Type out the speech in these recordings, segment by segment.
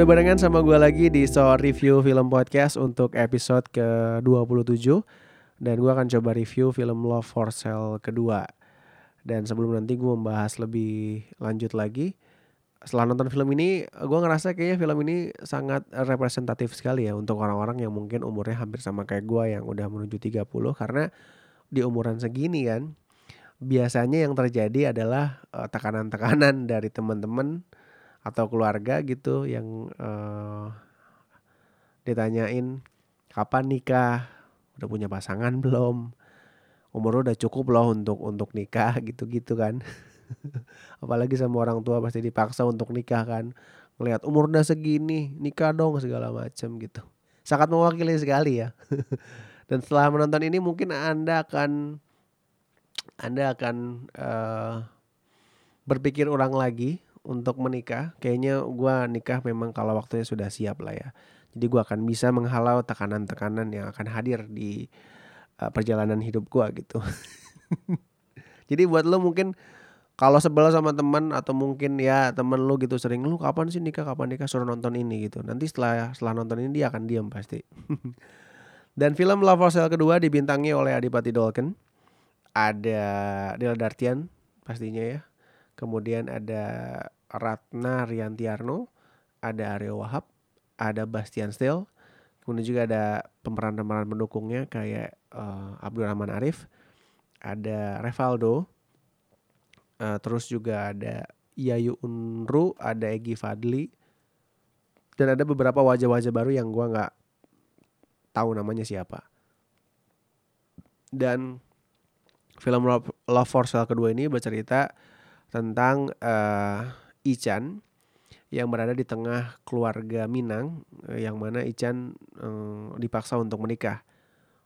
Udah barengan sama gue lagi di So Review Film Podcast untuk episode ke-27 Dan gue akan coba review film Love for Sale kedua. Dan sebelum nanti gue membahas lebih lanjut lagi Setelah nonton film ini, gue ngerasa kayaknya film ini sangat representatif sekali ya Untuk orang-orang yang mungkin umurnya hampir sama kayak gue yang udah menuju 30 Karena di umuran segini kan Biasanya yang terjadi adalah eh, tekanan-tekanan dari teman-teman atau keluarga gitu yang uh, ditanyain kapan nikah, udah punya pasangan belum, umur udah cukup loh untuk untuk nikah gitu-gitu kan. Apalagi sama orang tua pasti dipaksa untuk nikah kan. Ngelihat umur udah segini, nikah dong segala macam gitu. Sangat mewakili sekali ya. Dan setelah menonton ini mungkin Anda akan Anda akan uh, berpikir ulang lagi untuk menikah, kayaknya gue nikah memang kalau waktunya sudah siap lah ya. Jadi gue akan bisa menghalau tekanan-tekanan yang akan hadir di uh, perjalanan hidup gue gitu. Jadi buat lo mungkin kalau sebelah sama teman atau mungkin ya temen lo gitu sering lu kapan sih nikah kapan nikah suruh nonton ini gitu. Nanti setelah setelah nonton ini dia akan diam pasti. Dan film Love for Sale kedua dibintangi oleh Adipati Dolken. Ada Dila Dartian pastinya ya kemudian ada Ratna Riantiarno, ada Aryo Wahab, ada Bastian Steele, kemudian juga ada pemeran-pemeran pendukungnya kayak uh, Abdurrahman Arif, ada Revaldo, uh, terus juga ada Yayu Unru, ada Egi Fadli, dan ada beberapa wajah-wajah baru yang gue nggak tahu namanya siapa. Dan film Love for Sale kedua ini bercerita tentang uh, Ichan yang berada di tengah keluarga Minang uh, yang mana Ichan uh, dipaksa untuk menikah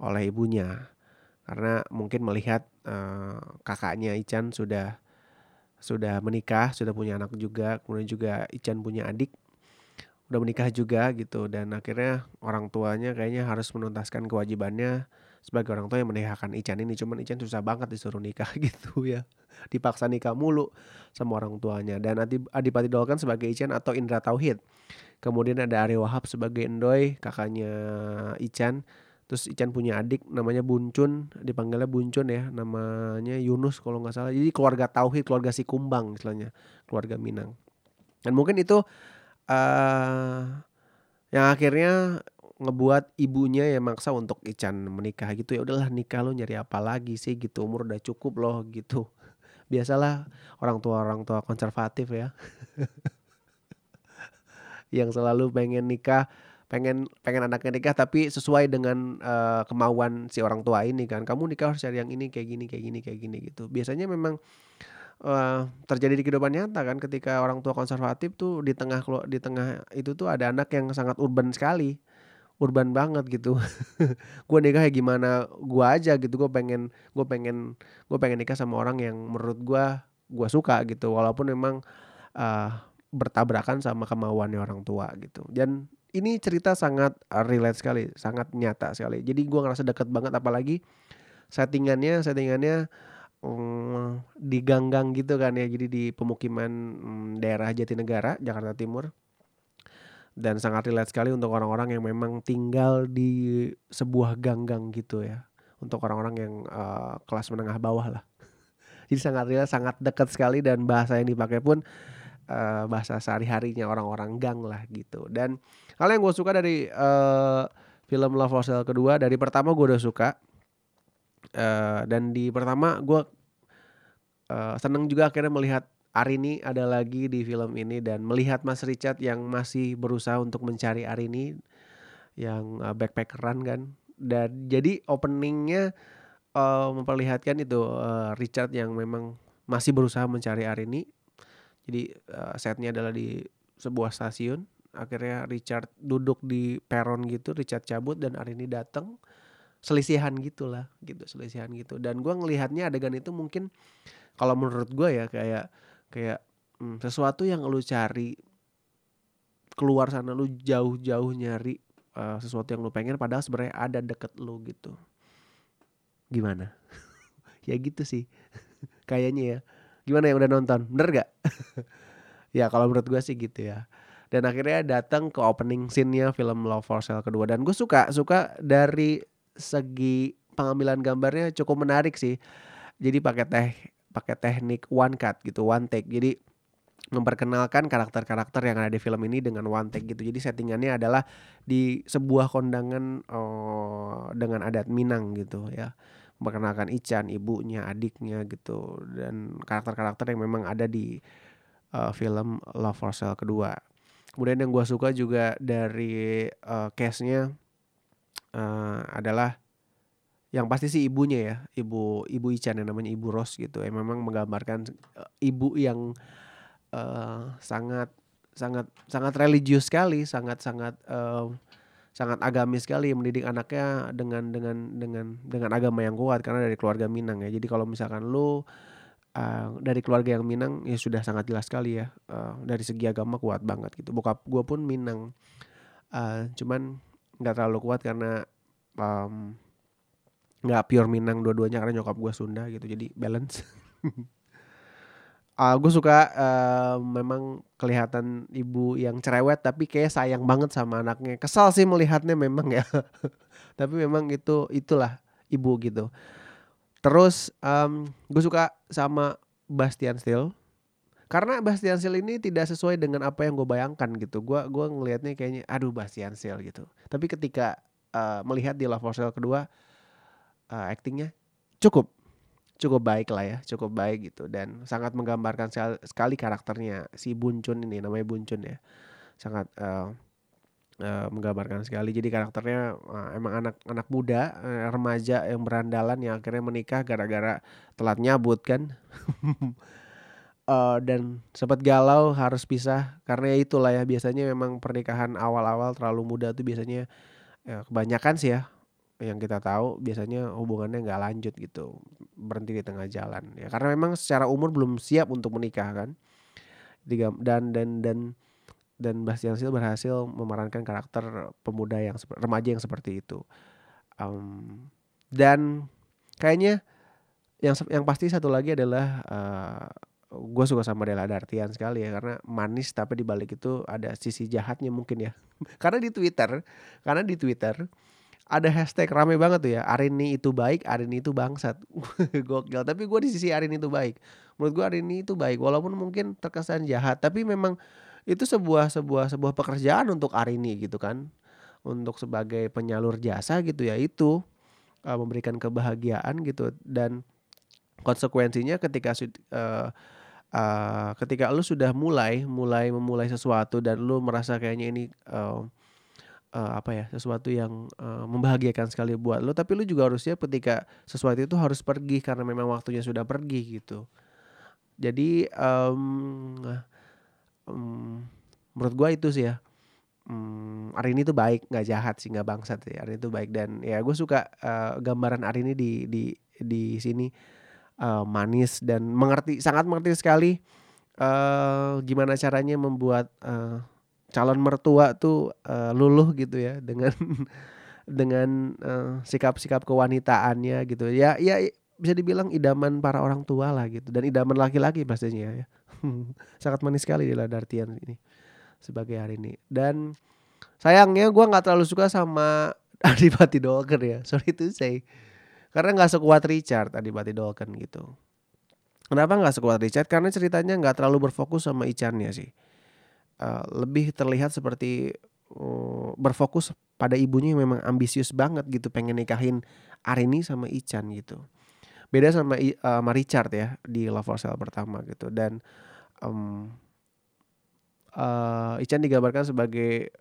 oleh ibunya. Karena mungkin melihat uh, kakaknya Ichan sudah sudah menikah, sudah punya anak juga, kemudian juga Ichan punya adik udah menikah juga gitu. Dan akhirnya orang tuanya kayaknya harus menuntaskan kewajibannya sebagai orang tua yang menikahkan Ican ini. Cuman Ican susah banget disuruh nikah gitu ya. Dipaksa nikah mulu sama orang tuanya. Dan Adi, Adipati Dolken sebagai Ican atau Indra Tauhid. Kemudian ada Arya Wahab sebagai Endoy kakaknya Ican. Terus Ican punya adik namanya Buncun dipanggilnya Buncun ya. Namanya Yunus kalau nggak salah. Jadi keluarga Tauhid keluarga si Kumbang istilahnya. Keluarga Minang. Dan mungkin itu uh, yang akhirnya ngebuat ibunya ya maksa untuk Ican menikah gitu ya udahlah nikah lo nyari apa lagi sih? Gitu umur udah cukup loh gitu. Biasalah orang tua orang tua konservatif ya. Yang selalu pengen nikah pengen pengen anaknya nikah tapi sesuai dengan uh, kemauan si orang tua ini kan. Kamu nikah harus cari yang ini kayak gini kayak gini kayak gini gitu. Biasanya memang uh, terjadi di kehidupan nyata kan ketika orang tua konservatif tuh di tengah di tengah itu tuh ada anak yang sangat urban sekali urban banget gitu. Gue nikah kayak gimana gue aja gitu. Gue pengen gue pengen gue pengen nikah sama orang yang menurut gue gue suka gitu. Walaupun memang uh, bertabrakan sama kemauannya orang tua gitu. Dan ini cerita sangat relate sekali sangat nyata sekali. Jadi gue ngerasa deket banget apalagi settingannya settingannya um, di gang-gang gitu kan ya. Jadi di pemukiman um, daerah Jatinegara Jakarta Timur dan sangat relate sekali untuk orang-orang yang memang tinggal di sebuah gang-gang gitu ya. Untuk orang-orang yang uh, kelas menengah bawah lah. Jadi sangat relate sangat dekat sekali dan bahasa yang dipakai pun uh, bahasa sehari-harinya orang-orang gang lah gitu. Dan hal yang gue suka dari uh, film Love for Sale kedua dari pertama gue udah suka. Uh, dan di pertama gue uh, seneng juga akhirnya melihat Arini ada lagi di film ini dan melihat Mas Richard yang masih berusaha untuk mencari Arini yang uh, backpackeran kan. Dan jadi openingnya uh, memperlihatkan itu uh, Richard yang memang masih berusaha mencari Arini. Jadi uh, setnya adalah di sebuah stasiun. Akhirnya Richard duduk di peron gitu Richard cabut dan Arini datang selisihan gitulah gitu selisihan gitu. Dan gue ngelihatnya adegan itu mungkin kalau menurut gue ya kayak kayak hmm, sesuatu yang lu cari keluar sana lu jauh-jauh nyari uh, sesuatu yang lu pengen padahal sebenarnya ada deket lu gitu. Gimana? Ya gitu sih. Kayaknya ya. Gimana yang udah nonton? Bener gak ya kalau menurut gue sih gitu ya. Dan akhirnya datang ke opening scene-nya film Love for Sale kedua. Dan gue suka suka dari segi pengambilan gambarnya cukup menarik sih. Jadi pakai teh pakai teknik one cut gitu one take. Jadi memperkenalkan karakter-karakter yang ada di film ini dengan one take gitu. Jadi settingannya adalah di sebuah kondangan oh, dengan adat Minang gitu ya. Memperkenalkan Ican ibunya adiknya gitu dan karakter-karakter yang memang ada di uh, film Love for Sale kedua. Kemudian yang gue suka juga dari uh, case-nya uh, adalah yang pasti sih ibunya ya, ibu ibu Ican yang namanya Ibu Ros gitu. Yang memang menggambarkan uh, ibu yang uh, sangat sangat sangat religius sekali, sangat sangat uh, sangat agamis sekali mendidik anaknya dengan dengan dengan dengan agama yang kuat karena dari keluarga Minang ya. Jadi kalau misalkan lu uh, dari keluarga yang Minang ya sudah sangat jelas sekali ya uh, dari segi agama kuat banget gitu bokap gue pun Minang uh, cuman nggak terlalu kuat karena nggak pure Minang dua-duanya karena nyokap gue Sunda gitu jadi balance. Uh, gue suka uh, memang kelihatan ibu yang cerewet tapi kayak sayang banget sama anaknya. Kesal sih melihatnya memang ya. Tapi memang itu itulah ibu gitu. Terus um, gue suka sama Bastian Steel karena Bastian Steel ini tidak sesuai dengan apa yang gue bayangkan gitu. Gue gua ngelihatnya kayaknya aduh Bastian Steel gitu. Tapi ketika uh, melihat di Love for Sale kedua uh, actingnya cukup cukup baik lah ya, cukup baik gitu dan sangat menggambarkan sekali karakternya si Buncun ini namanya Buncun ya. Sangat uh, uh, menggambarkan sekali. Jadi karakternya uh, emang anak anak muda, uh, remaja yang berandalan yang akhirnya menikah gara-gara telat nyabut kan. uh, dan sempat galau harus pisah karena ya itulah ya biasanya memang pernikahan awal-awal terlalu muda tuh biasanya ya kebanyakan sih ya yang kita tahu biasanya hubungannya nggak lanjut gitu berhenti di tengah jalan ya. Karena memang secara umur belum siap untuk menikah kan. Dan dan dan dan Bastian Seal berhasil memerankan karakter pemuda yang remaja yang seperti itu. Um, dan kayaknya yang yang pasti satu lagi adalah uh, eh, gue suka sama Della Dartian sekali ya karena manis tapi di balik itu ada sisi jahatnya mungkin ya. Karena di Twitter karena di Twitter ada hashtag rame banget tuh ya Arini itu baik Arini itu bangsat. Gokil. Tapi gue di sisi Arini itu baik. Menurut gue Arini itu baik walaupun mungkin terkesan jahat tapi memang itu sebuah sebuah sebuah pekerjaan untuk Arini gitu kan. Untuk sebagai penyalur jasa gitu ya itu uh, memberikan kebahagiaan gitu. Dan konsekuensinya ketika uh, uh, ketika lu sudah mulai mulai memulai sesuatu dan lu merasa kayaknya ini uh, uh, apa ya sesuatu yang uh, membahagiakan sekali buat lu tapi lu juga harusnya ketika sesuatu itu harus pergi karena memang waktunya sudah pergi gitu. Jadi um, um, menurut gue itu sih ya. Um, Arini tuh baik nggak jahat sih nggak bangsat sih. Arini tuh baik dan ya gue suka uh, gambaran Arini di di di sini uh, manis dan mengerti sangat mengerti sekali uh, gimana caranya membuat uh, calon mertua tuh uh, luluh gitu ya dengan dengan sikap-sikap uh, kewanitaannya gitu. Ya ya bisa dibilang idaman para orang tua lah gitu dan idaman laki-laki pastinya ya. Sangat manis sekali di Ladartian ini sebagai hari ini. Dan sayangnya gue nggak terlalu suka sama Adipati Dolken ya. Sorry to say. Karena nggak sekuat Richard Adipati Dolken gitu. Kenapa nggak sekuat Richard? Karena ceritanya nggak terlalu berfokus sama Ichannya sih uh, lebih terlihat seperti uh, berfokus pada ibunya yang memang ambisius banget gitu pengen nikahin Arini sama Ichan gitu. Beda sama uh, sama Richard ya di Love for Sale pertama gitu. Dan um, uh, Ichan digambarkan sebagai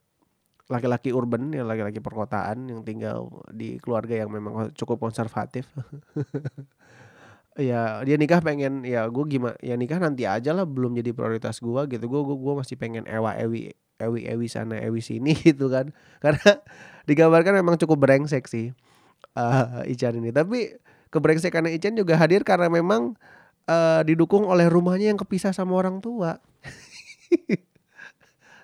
laki-laki urban yang laki-laki perkotaan yang tinggal di keluarga yang memang cukup konservatif ya dia nikah pengen ya gue gimana ya nikah nanti aja lah belum jadi prioritas gue gitu gue gue masih pengen ewa ewi ewi ewi sana ewi sini gitu kan karena digambarkan memang cukup brengsek sih uh, Ichan ini tapi kebrengsekan Ichan juga hadir karena memang uh, didukung oleh rumahnya yang kepisah sama orang tua.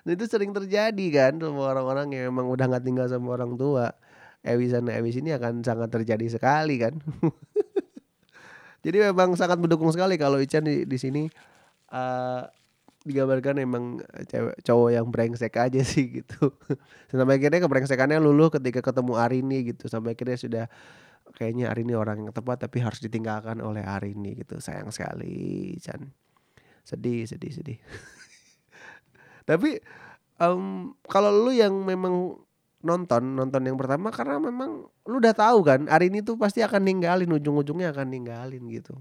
nah itu sering terjadi kan sama orang-orang yang memang udah nggak tinggal sama orang tua. Ewi sana Ewi sini akan sangat terjadi sekali kan. Jadi memang sangat mendukung sekali kalau Ican di, di sini uh, digambarkan emang cewek cowok yang brengsek aja sih gitu. Sampai akhirnya kebrengsekannya luluh ketika ketemu Arini gitu. Sampai akhirnya sudah kayaknya Arini orang yang tepat tapi harus ditinggalkan oleh Arini gitu. Sayang sekali Chan sedih sedih sedih. Tapi um, kalau lu yang memang nonton nonton yang pertama karena memang lu udah tahu kan Arini tuh pasti akan ninggalin ujung-ujungnya akan ninggalin gitu.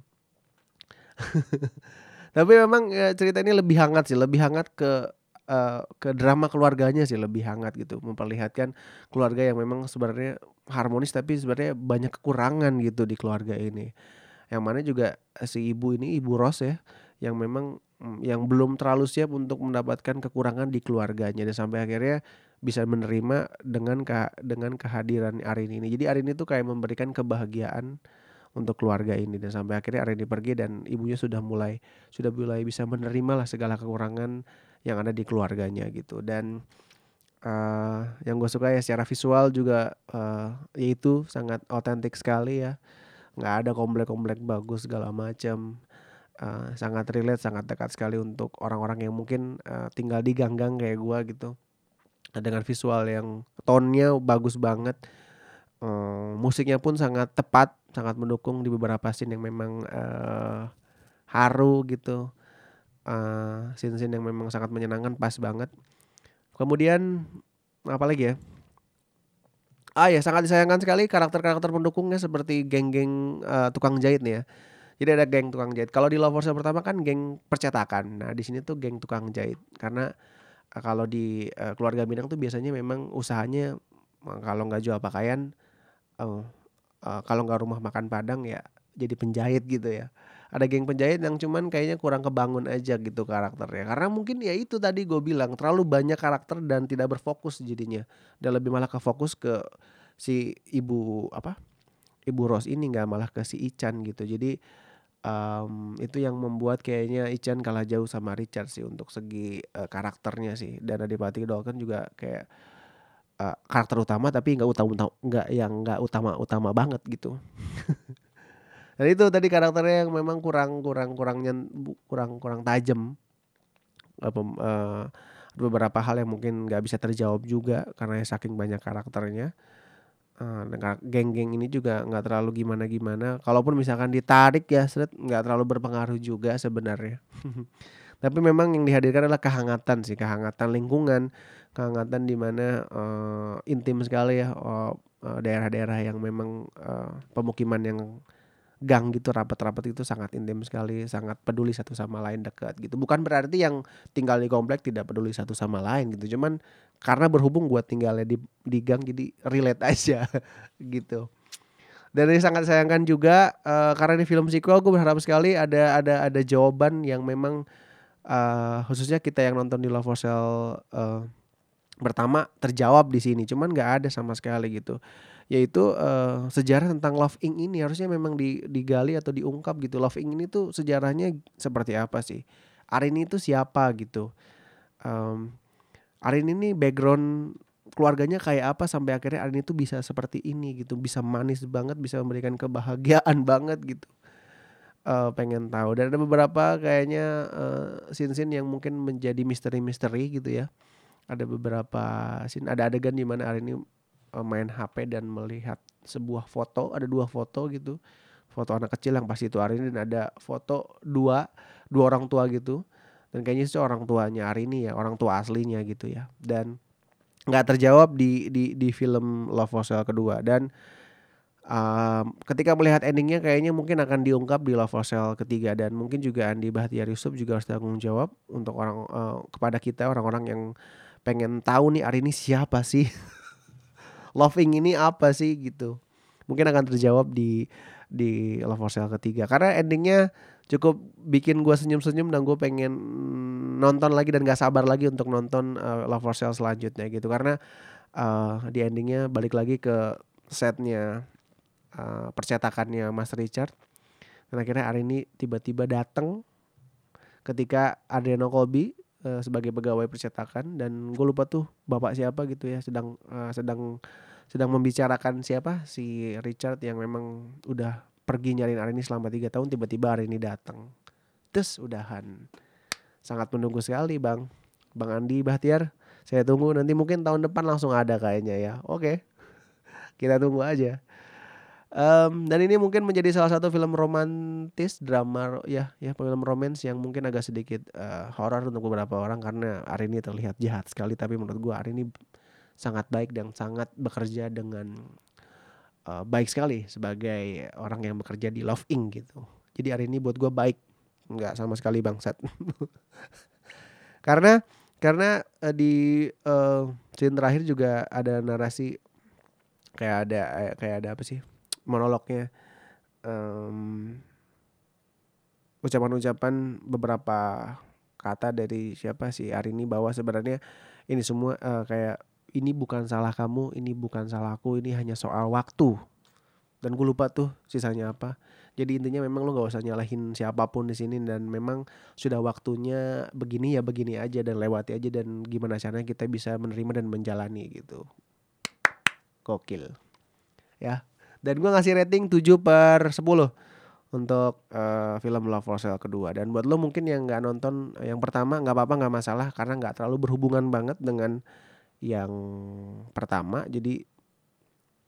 Tapi memang ya, cerita ini lebih hangat sih lebih hangat ke uh, ke drama keluarganya sih lebih hangat gitu memperlihatkan keluarga yang memang sebenarnya harmonis tapi sebenarnya banyak kekurangan gitu di keluarga ini. Yang mana juga si ibu ini ibu Ros ya yang memang mm, yang belum terlalu siap untuk mendapatkan kekurangan di keluarganya dan sampai akhirnya bisa menerima dengan ke, dengan kehadiran Arini ini. Jadi Arini itu kayak memberikan kebahagiaan untuk keluarga ini. Dan sampai akhirnya Arini pergi dan ibunya sudah mulai sudah mulai bisa menerima lah segala kekurangan yang ada di keluarganya gitu. Dan uh, yang gue suka ya secara visual juga uh, yaitu sangat otentik sekali ya. Nggak ada komplek-komplek bagus segala macam uh, sangat relate sangat dekat sekali untuk orang-orang yang mungkin uh, tinggal di ganggang kayak gue gitu dengan visual yang tonnya bagus banget uh, musiknya pun sangat tepat sangat mendukung di beberapa scene yang memang uh, haru gitu. Uh, scene-scene yang memang sangat menyenangkan pas banget. Kemudian apa lagi ya? Ah ya sangat disayangkan sekali karakter-karakter pendukungnya seperti geng-geng uh, tukang jahit nih ya. Jadi ada geng tukang jahit. Kalau di Love Force pertama kan geng percetakan. Nah di sini tuh geng tukang jahit. Karena kalau di uh, keluarga Minang tuh biasanya memang usahanya kalau nggak jual pakaian uh, uh, kalau nggak rumah makan Padang ya jadi penjahit gitu ya. Ada geng penjahit yang cuman kayaknya kurang kebangun aja gitu karakternya. Karena mungkin ya itu tadi gue bilang terlalu banyak karakter dan tidak berfokus jadinya. Dan lebih malah ke fokus ke si ibu apa ibu Ros ini nggak malah ke si Ican gitu. Jadi um, itu yang membuat kayaknya Ichan kalah jauh sama Richard sih untuk segi uh, karakternya sih. Dan Adipati Dolken juga kayak uh, karakter utama tapi nggak utama nggak yang nggak utama utama banget gitu. Dan itu tadi karakternya yang memang kurang kurang kurangnya kurang kurang tajam. Uh, uh, beberapa hal yang mungkin nggak bisa terjawab juga karena saking banyak karakternya Uh, geng-geng ini juga nggak terlalu gimana-gimana. Kalaupun misalkan ditarik ya, seret nggak terlalu berpengaruh juga sebenarnya. Tapi memang yang dihadirkan adalah kehangatan sih, kehangatan lingkungan, kehangatan di mana uh, intim sekali ya daerah daerah-daerah yang memang uh, pemukiman yang gang gitu rapat-rapat itu sangat intim sekali, sangat peduli satu sama lain dekat gitu. Bukan berarti yang tinggal di komplek tidak peduli satu sama lain gitu. Cuman karena berhubung gue tinggalnya di di gang jadi relate aja gitu. Dan ini sangat sayangkan juga uh, karena ini film sequel gue berharap sekali ada ada ada jawaban yang memang uh, khususnya kita yang nonton di Love for Sale uh, pertama terjawab di sini. Cuman nggak ada sama sekali gitu yaitu uh, sejarah tentang Love Inc ini harusnya memang digali atau diungkap gitu. Love Inc ini tuh sejarahnya seperti apa sih? Arin itu siapa gitu? Um, Arin ini background keluarganya kayak apa sampai akhirnya Arin itu bisa seperti ini gitu, bisa manis banget, bisa memberikan kebahagiaan banget gitu. Uh, pengen tahu dan ada beberapa kayaknya uh, scene-scene yang mungkin menjadi misteri-misteri gitu ya. Ada beberapa scene, ada adegan di mana Arin main HP dan melihat sebuah foto, ada dua foto gitu. Foto anak kecil yang pasti itu Arini dan ada foto dua dua orang tua gitu. Dan kayaknya itu orang tuanya Arini ya, orang tua aslinya gitu ya. Dan nggak terjawab di di di film Love for kedua dan um, ketika melihat endingnya kayaknya mungkin akan diungkap di Love for ketiga dan mungkin juga Andi Bahtiar Yusuf juga harus tanggung jawab untuk orang uh, kepada kita orang-orang yang pengen tahu nih Arini siapa sih loving ini apa sih gitu. Mungkin akan terjawab di di Love for Sale ketiga. Karena endingnya cukup bikin gue senyum-senyum dan gue pengen nonton lagi dan gak sabar lagi untuk nonton uh, Love for Sale selanjutnya gitu. Karena uh, di endingnya balik lagi ke setnya uh, percetakannya Mas Richard. Dan akhirnya hari ini tiba-tiba datang ketika Adriano Colby uh, sebagai pegawai percetakan dan gue lupa tuh bapak siapa gitu ya sedang uh, sedang sedang membicarakan siapa si Richard yang memang udah pergi nyariin Arini selama tiga tahun tiba-tiba hari ini datang. Terus udahan. Sangat menunggu sekali bang. Bang Andi Bahtiar saya tunggu. Nanti mungkin tahun depan langsung ada kayaknya ya. Oke. Kita tunggu aja Um, dan ini mungkin menjadi salah satu film romantis drama ya ya film romance yang mungkin agak sedikit uh, horor untuk beberapa orang karena hari ini terlihat jahat sekali. Tapi menurut gua hari ini sangat baik dan sangat bekerja dengan uh, baik sekali sebagai orang yang bekerja di Love Inc. gitu. Jadi hari ini buat gua baik nggak sama sekali bangsat. Karena karena uh, di uh, scene terakhir juga ada narasi kayak ada kayak ada apa sih monolognya um, ucapan-ucapan beberapa kata dari siapa sih hari ini bahwa sebenarnya ini semua uh, kayak ini bukan salah kamu, ini bukan salahku, ini hanya soal waktu. Dan gue lupa tuh sisanya apa. Jadi intinya memang lo gak usah nyalahin siapa pun di sini dan memang sudah waktunya begini ya begini aja dan lewati aja dan gimana caranya kita bisa menerima dan menjalani gitu. Gokil. Ya. Dan gue ngasih rating 7 per 10 untuk uh, film Love for Sale kedua. Dan buat lo mungkin yang nggak nonton yang pertama nggak apa-apa nggak masalah karena nggak terlalu berhubungan banget dengan yang pertama. Jadi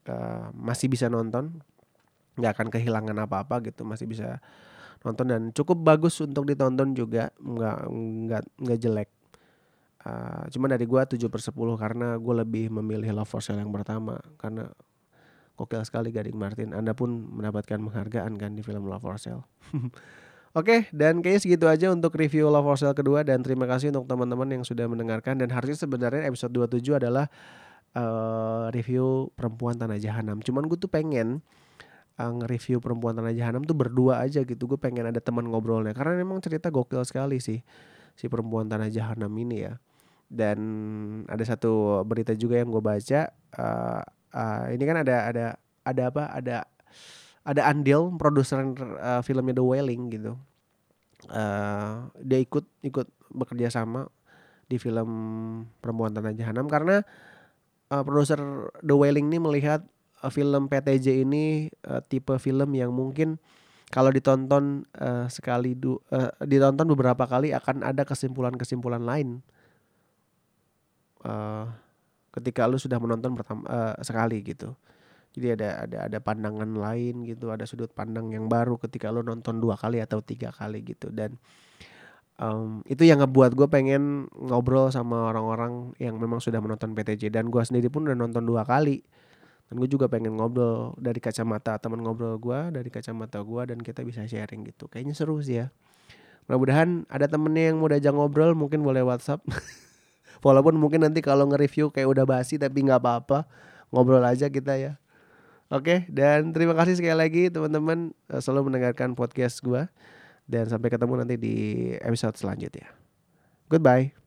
uh, masih bisa nonton, nggak akan kehilangan apa-apa gitu, masih bisa nonton dan cukup bagus untuk ditonton juga, nggak nggak nggak jelek. Uh, cuman dari gue 7 per 10 karena gue lebih memilih Love for Sale yang pertama karena Gokil sekali Gading Martin. Anda pun mendapatkan penghargaan kan di film Love for Sale. Oke, okay, dan kayaknya segitu aja untuk review Love for Sale kedua dan terima kasih untuk teman-teman yang sudah mendengarkan dan harusnya sebenarnya episode 27 adalah uh, review Perempuan Tanah Jahanam. Cuman gue tuh pengen uh, nge-review Perempuan Tanah Jahanam tuh berdua aja gitu. Gue pengen ada teman ngobrolnya karena memang cerita gokil sekali sih si Perempuan Tanah Jahanam ini ya. Dan ada satu berita juga yang gue baca uh, uh, ini kan ada ada ada apa? Ada ada andil produser uh, filmnya The Wailing gitu. Uh, dia ikut ikut bekerja sama di film Perempuan Tanah Jahanam karena uh, produser The Wailing ini melihat uh, film PTJ ini uh, tipe film yang mungkin kalau ditonton uh, sekali du, uh, ditonton beberapa kali akan ada kesimpulan-kesimpulan lain. Uh, ketika lu sudah menonton pertama uh, sekali gitu. Jadi ada ada ada pandangan lain gitu, ada sudut pandang yang baru ketika lu nonton dua kali atau tiga kali gitu. Dan um, itu yang ngebuat gue pengen ngobrol sama orang-orang yang memang sudah menonton PTJ dan gue sendiri pun udah nonton dua kali. Dan gue juga pengen ngobrol dari kacamata teman ngobrol gue dari kacamata gue dan kita bisa sharing gitu. Kayaknya seru sih ya. Mudah-mudahan ada temennya yang mau diajak ngobrol mungkin boleh WhatsApp Walaupun mungkin nanti kalau nge-review kayak udah basi tapi nggak apa-apa, ngobrol aja kita ya. Oke, dan terima kasih sekali lagi teman-teman eh, selalu mendengarkan podcast gue dan sampai ketemu nanti di episode selanjutnya. Goodbye.